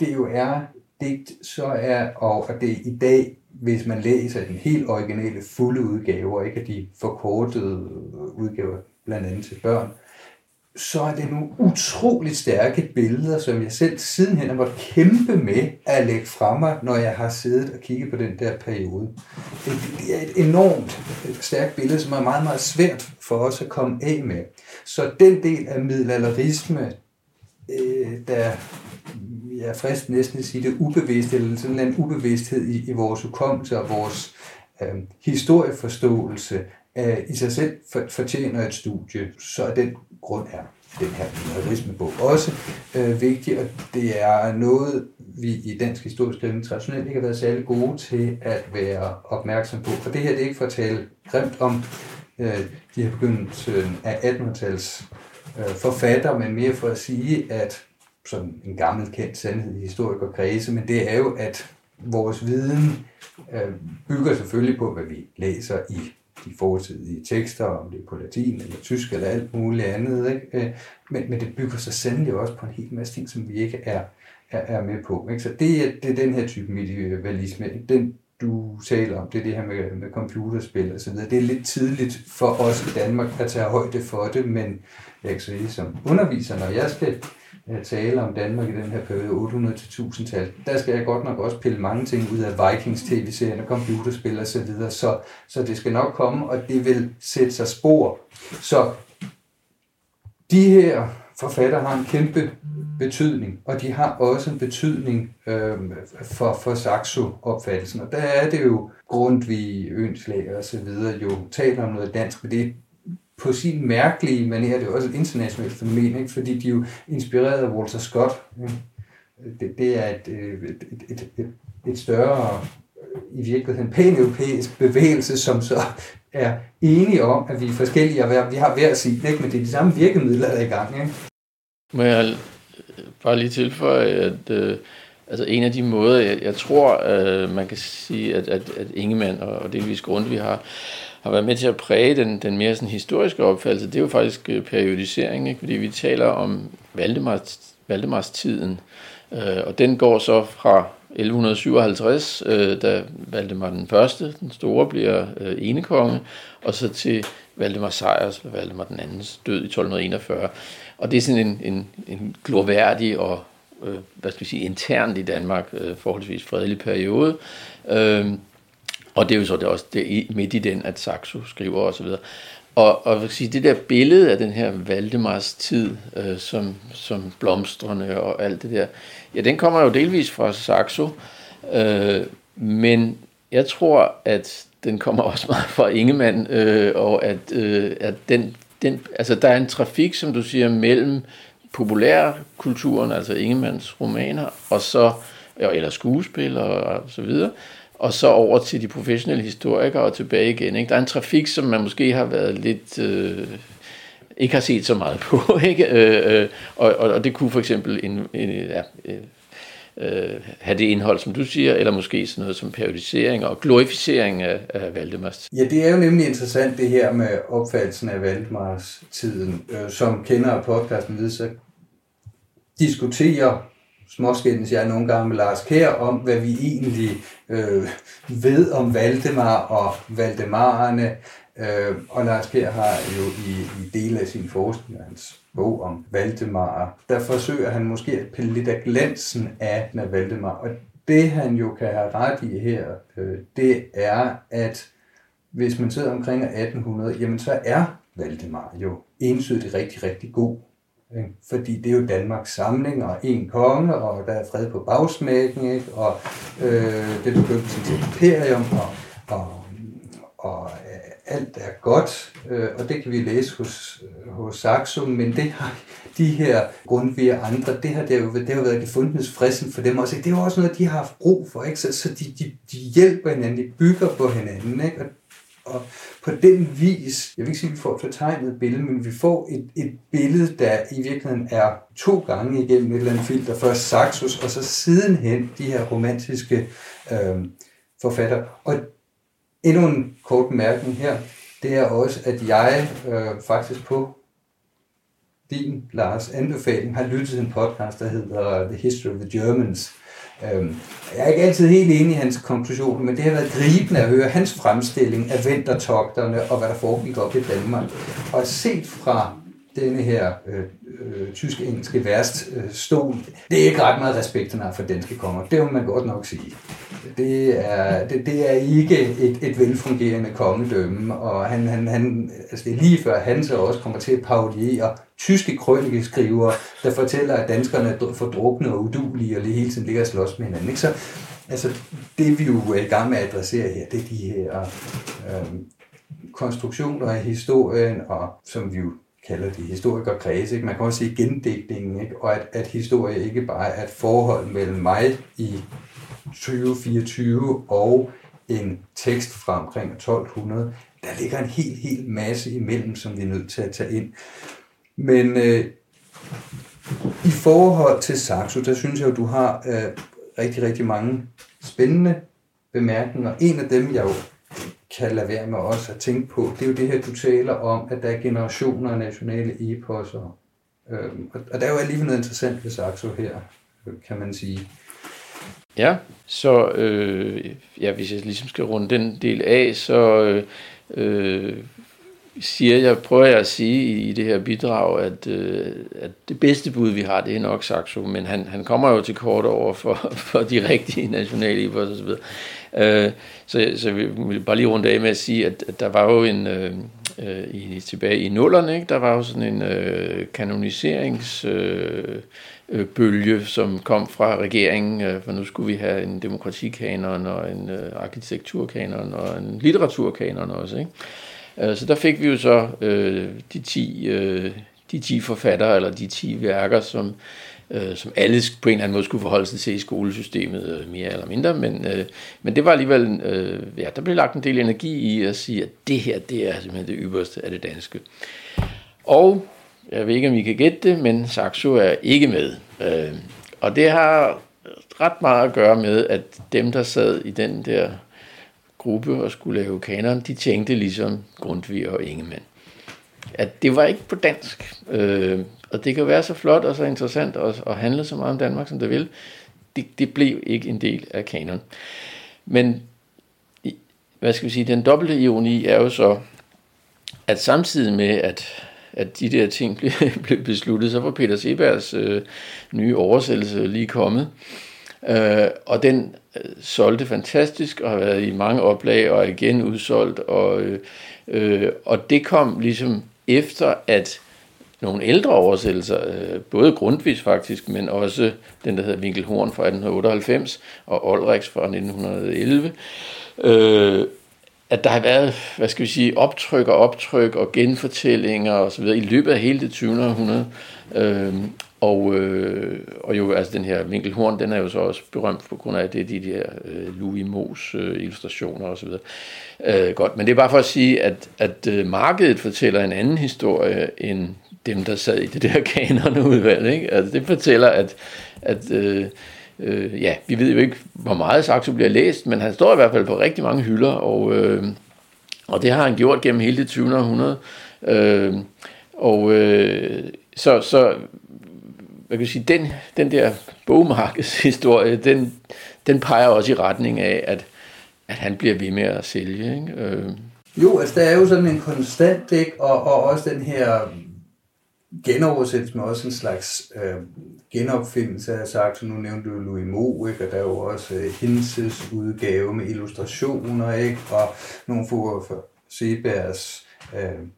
det jo er digt, så er, og at det i dag hvis man læser den helt originale fulde udgave, og ikke de forkortede udgaver, blandt andet til børn, så er det nogle utroligt stærke billeder, som jeg selv sidenhen har måttet kæmpe med at lægge fra mig, når jeg har siddet og kigget på den der periode. Det, det er et enormt øh, stærkt billede, som er meget, meget svært for os at komme af med. Så den del af middelalderisme, øh, der jeg er frist næsten at sige det, ubevidst, eller sådan en ubevidsthed i, i vores hukommelse og vores øh, historieforståelse øh, i sig selv fortjener et studie, så den grund er den her binarismebog også øh, vigtig, og det er noget, vi i dansk historisk skrivning traditionelt ikke har været særlig gode til at være opmærksom på. For det her det er ikke for at tale grimt om øh, de her begyndelsen af 1800-tals øh, forfatter, men mere for at sige, at sådan en gammel kendt sandhed i historikerkredse, men det er jo, at vores viden øh, bygger selvfølgelig på, hvad vi læser i de fortidige tekster, om det er på latin eller tysk eller alt muligt andet. Ikke? Øh, men, men det bygger sig sandelig også på en hel masse ting, som vi ikke er, er, er med på. Ikke? Så det er, det er den her type medievalisme. Den, du taler om, det er det her med, med computerspil og så videre. Det er lidt tidligt for os i Danmark at tage højde for det, men jeg kan sige som underviser, når jeg skal tale om Danmark i den her periode, 800-1000-tal, der skal jeg godt nok også pille mange ting ud af Vikings tv-serien og computerspil og så videre, så, så det skal nok komme, og det vil sætte sig spor. Så de her forfatter har en kæmpe betydning, og de har også en betydning øh, for, for Saxo-opfattelsen. Og der er det jo Grundtvig, Ønslag og så videre jo taler om noget dansk, men det på sin mærkelige manier, det er også et internationalt fænomen, ikke? fordi de er jo inspireret af Walter Scott. Ikke? Det, det er et, øh, et, et, et, et større, øh, i virkeligheden pan-europæisk bevægelse, som så er enige om, at vi er forskellige, og vi har hver sit, ikke? men det er de samme virkemidler, der er i gang. Ikke? Må jeg øh, bare lige tilføje, at øh, altså en af de måder, jeg, jeg tror, øh, man kan sige, at, at, at Ingemann og delvis vi har har været med til at præge den, den mere sådan historiske opfattelse, det er jo faktisk øh, periodisering, ikke? fordi vi taler om Valdemars, Valdemars tiden, øh, og den går så fra 1157, øh, da Valdemar den første, den store, bliver øh, enekonge, og så til Valdemar Sejrs, Valdemar den andens død i 1241. Og det er sådan en, en, en glorværdig og øh, hvad skal vi sige, internt i Danmark øh, forholdsvis fredelig periode. Øh, og det er jo så det også det, midt i den, at Saxo skriver osv. Og, og vil sige, det der billede af den her Valdemars tid, øh, som, som blomstrende og alt det der, ja, den kommer jo delvis fra Saxo, øh, men jeg tror, at den kommer også meget fra Ingemann, øh, og at, øh, at den, den, altså der er en trafik, som du siger, mellem populærkulturen, altså Ingemanns romaner, og så, eller skuespil og, og så videre, og så over til de professionelle historikere og tilbage igen. Ikke? Der er en trafik, som man måske har været lidt... Øh, ikke har set så meget på. Ikke? Øh, øh, og, og, og det kunne for eksempel en, en, ja, øh, øh, have det indhold, som du siger, eller måske sådan noget som periodisering og glorificering af, af Valdemars. Ja, det er jo nemlig interessant det her med opfattelsen af Valdemars tiden. Øh, som kender podcasten ved, så diskuterer småskændes jeg nogle gange med Lars Kær om, hvad vi egentlig øh, ved om Valdemar og Valdemarerne. Øh, og Lars Kær har jo i, i dele af sin forskning, hans bog om Valdemar, der forsøger han måske at pille lidt af glansen af, af Valdemar. Og det han jo kan have ret i her, øh, det er, at hvis man sidder omkring 1800, jamen så er Valdemar jo entydigt rigtig, rigtig god. Ikke? Fordi det er jo Danmarks samling, og en konge, og der er fred på bagsmækken, ikke? og øh, det begyndelsen til imperium, og, og, og øh, alt er godt, øh, og det kan vi læse hos, hos Saxo, men det har de her Grundtvig og andre, det har, det, jo, det har været gefundenes fristen for dem også. Ikke? Det er jo også noget, de har haft brug for, ikke? så, så de, de, de hjælper hinanden, de bygger på hinanden, ikke? Og, og på den vis, jeg vil ikke sige, at vi får et fortegnet billede, men vi får et, et billede, der i virkeligheden er to gange igennem et eller andet filter. Først Saxos, og så sidenhen de her romantiske øh, forfatter. Og endnu en kort bemærkning her, det er også, at jeg øh, faktisk på din, Lars, anbefaling har lyttet til en podcast, der hedder The History of the Germans. Øhm, jeg er ikke altid helt enig i hans konklusion, men det har været gribende at høre hans fremstilling af vintertogterne og hvad der foregik op i Danmark. Og set fra denne her øh, øh, tysk-engelske værst øh, stol, det er ikke ret meget respekt, han har for danske konger. Det må man godt nok sige. Det er, det, det er ikke et, et velfungerende kongedømme, og han, han, han, altså det er lige før han så også kommer til at parodiere tyske krønikeskrivere, der fortæller, at danskerne er fordrukne og udulige, og lige hele tiden ligger og slås med hinanden. Ikke? Så altså, det vi jo er i gang med at adressere her, det er de her øh, konstruktioner af historien, og som vi jo kalder de historikerkreds. Ikke? Man kan også sige gendækningen, ikke? og at, at historie ikke bare er et forhold mellem mig i 2024 og en tekst fra omkring 1200. Der ligger en helt, helt masse imellem, som vi er nødt til at tage ind. Men øh, i forhold til Saxo, der synes jeg, at du har øh, rigtig, rigtig mange spændende bemærkninger. En af dem, jeg jo kan lade være med også at tænke på, det er jo det her, du taler om, at der er generationer af nationale eposser. Øhm, og, og der er jo alligevel noget interessant ved Saxo her, øh, kan man sige. Ja, så øh, ja, hvis jeg ligesom skal runde den del af, så øh, øh siger jeg, prøver jeg at sige i, i det her bidrag, at, øh, at det bedste bud, vi har, det er nok Saxo, men han, han kommer jo til kort over for, for de rigtige nationale epos osv. Øh, så, så vi vil bare lige runde af med at sige, at, at der var jo en, øh, øh, i, tilbage i nullerne, ikke? der var jo sådan en øh, kanoniseringsbølge, øh, bølge, som kom fra regeringen, øh, for nu skulle vi have en demokratikanon og en øh, arkitekturkanon og en litteraturkanon også. Ikke? Øh, så der fik vi jo så øh, de, 10, øh, de 10 forfattere, eller de 10 værker, som, øh, som alle på en eller anden måde skulle forholde sig til i skolesystemet, øh, mere eller mindre. Men, øh, men det var alligevel, øh, ja, der blev lagt en del energi i at sige, at det her, det er simpelthen det ypperste af det danske. Og jeg ved ikke, om I kan gætte det, men Saxo er ikke med. Øh, og det har ret meget at gøre med, at dem, der sad i den der gruppe og skulle lave kanon, de tænkte ligesom Grundtvig og Ingemann. At det var ikke på dansk. Øh, og det kan være så flot og så interessant og, og handle så meget om Danmark, som det vil. Det, det blev ikke en del af kanon. Men hvad skal vi sige, den dobbelte ironi er jo så, at samtidig med, at, at de der ting blev, blev besluttet, så var Peter Sebergs øh, nye oversættelse lige kommet. Øh, Øh, og den øh, solgte fantastisk og har været i mange oplag og er igen udsolgt. Og, øh, øh, og det kom ligesom efter, at nogle ældre oversættelser, øh, både grundvis faktisk, men også den, der hedder Winkelhorn fra 1898 og Olriks fra 1911, øh, at der har været, hvad skal vi sige, optryk og optryk og genfortællinger og så videre i løbet af hele det 20. århundrede. Øh, og, øh, og jo, altså den her vinkelhorn, den er jo så også berømt på grund af det, de der øh, Louis Moos øh, illustrationer osv. Øh, godt, men det er bare for at sige, at, at øh, markedet fortæller en anden historie end dem, der sad i det der kanonudvalg. Ikke? Altså, det fortæller, at, at øh, øh, ja, vi ved jo ikke, hvor meget Saxo bliver læst, men han står i hvert fald på rigtig mange hylder, og, øh, og det har han gjort gennem hele det 20. århundrede. Øh, og øh, så, så hvad kan jeg sige, den, den der bogmarkedshistorie, den, den peger også i retning af, at, at han bliver ved med at sælge. Ikke? Øh. Jo, altså der er jo sådan en konstant, ikke? Og, og også den her genoversættelse med også en slags øh, genopfindelse af Saxo. Nu nævnte du Louis Mo, ikke? og der er jo også øh, Hinses udgave med illustrationer, ikke? og nogle få for Sebergs øh,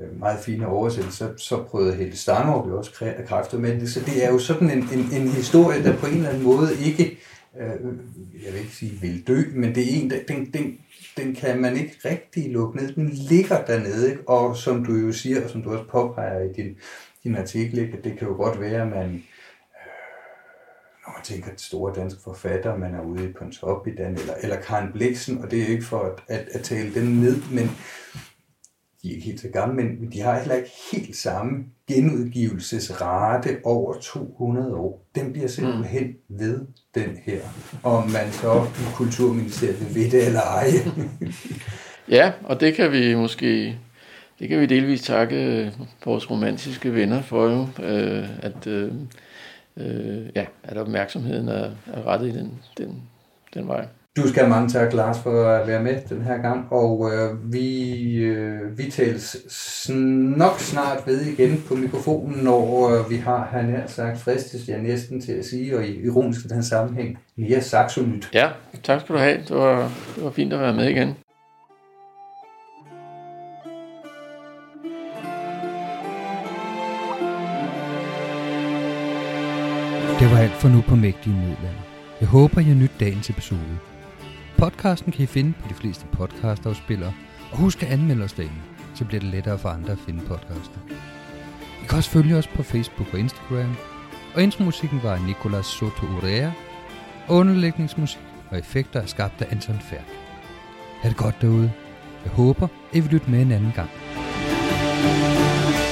Øh, meget fine oversættelse, så, så prøvede Helle Stangerup jo også kræfter med det. Så det er jo sådan en, en, en historie, der på en eller anden måde ikke, øh, jeg vil ikke sige vil dø, men det er en, der, den, den, den kan man ikke rigtig lukke ned. Den ligger dernede, ikke? og som du jo siger, og som du også påpeger i din, din artikel, ikke? det kan jo godt være, at man, øh, når man tænker at store danske forfattere, man er ude på en top i den, eller, eller Karen Bliksen, og det er ikke for at, at, at tale den ned, men de er ikke helt så gamle, men de har heller ikke helt samme genudgivelsesrate over 200 år. Den bliver simpelthen mm. ved den her. Om man så i Kulturministeriet vil det eller ej. ja, og det kan vi måske det kan vi delvis takke øh, vores romantiske venner for jo, øh, at, øh, øh, ja, at opmærksomheden er, er rettet i den, den, den vej. Du skal have mange tak, Lars, for at være med den her gang, og øh, vi, øh, vi tales nok snart ved igen på mikrofonen, når øh, vi har, han her sagt, fristes jeg næsten til at sige, og i ironisk den sammenhæng, mere saxonyt. Ja, tak skal du have. Det var, det var fint at være med igen. Det var alt for nu på Mægtige Middelalder. Jeg håber, I har nyt dagens episode. Podcasten kan I finde på de fleste podcastafspillere, og husk at anmelde os derinde, så bliver det lettere for andre at finde podcasten. I kan også følge os på Facebook og Instagram, og intromusikken var Nicolas Soto Urea, og underlægningsmusik og effekter er skabt af Anton Færk. Ha' det godt derude. Jeg håber, I vil lytte med en anden gang. thank you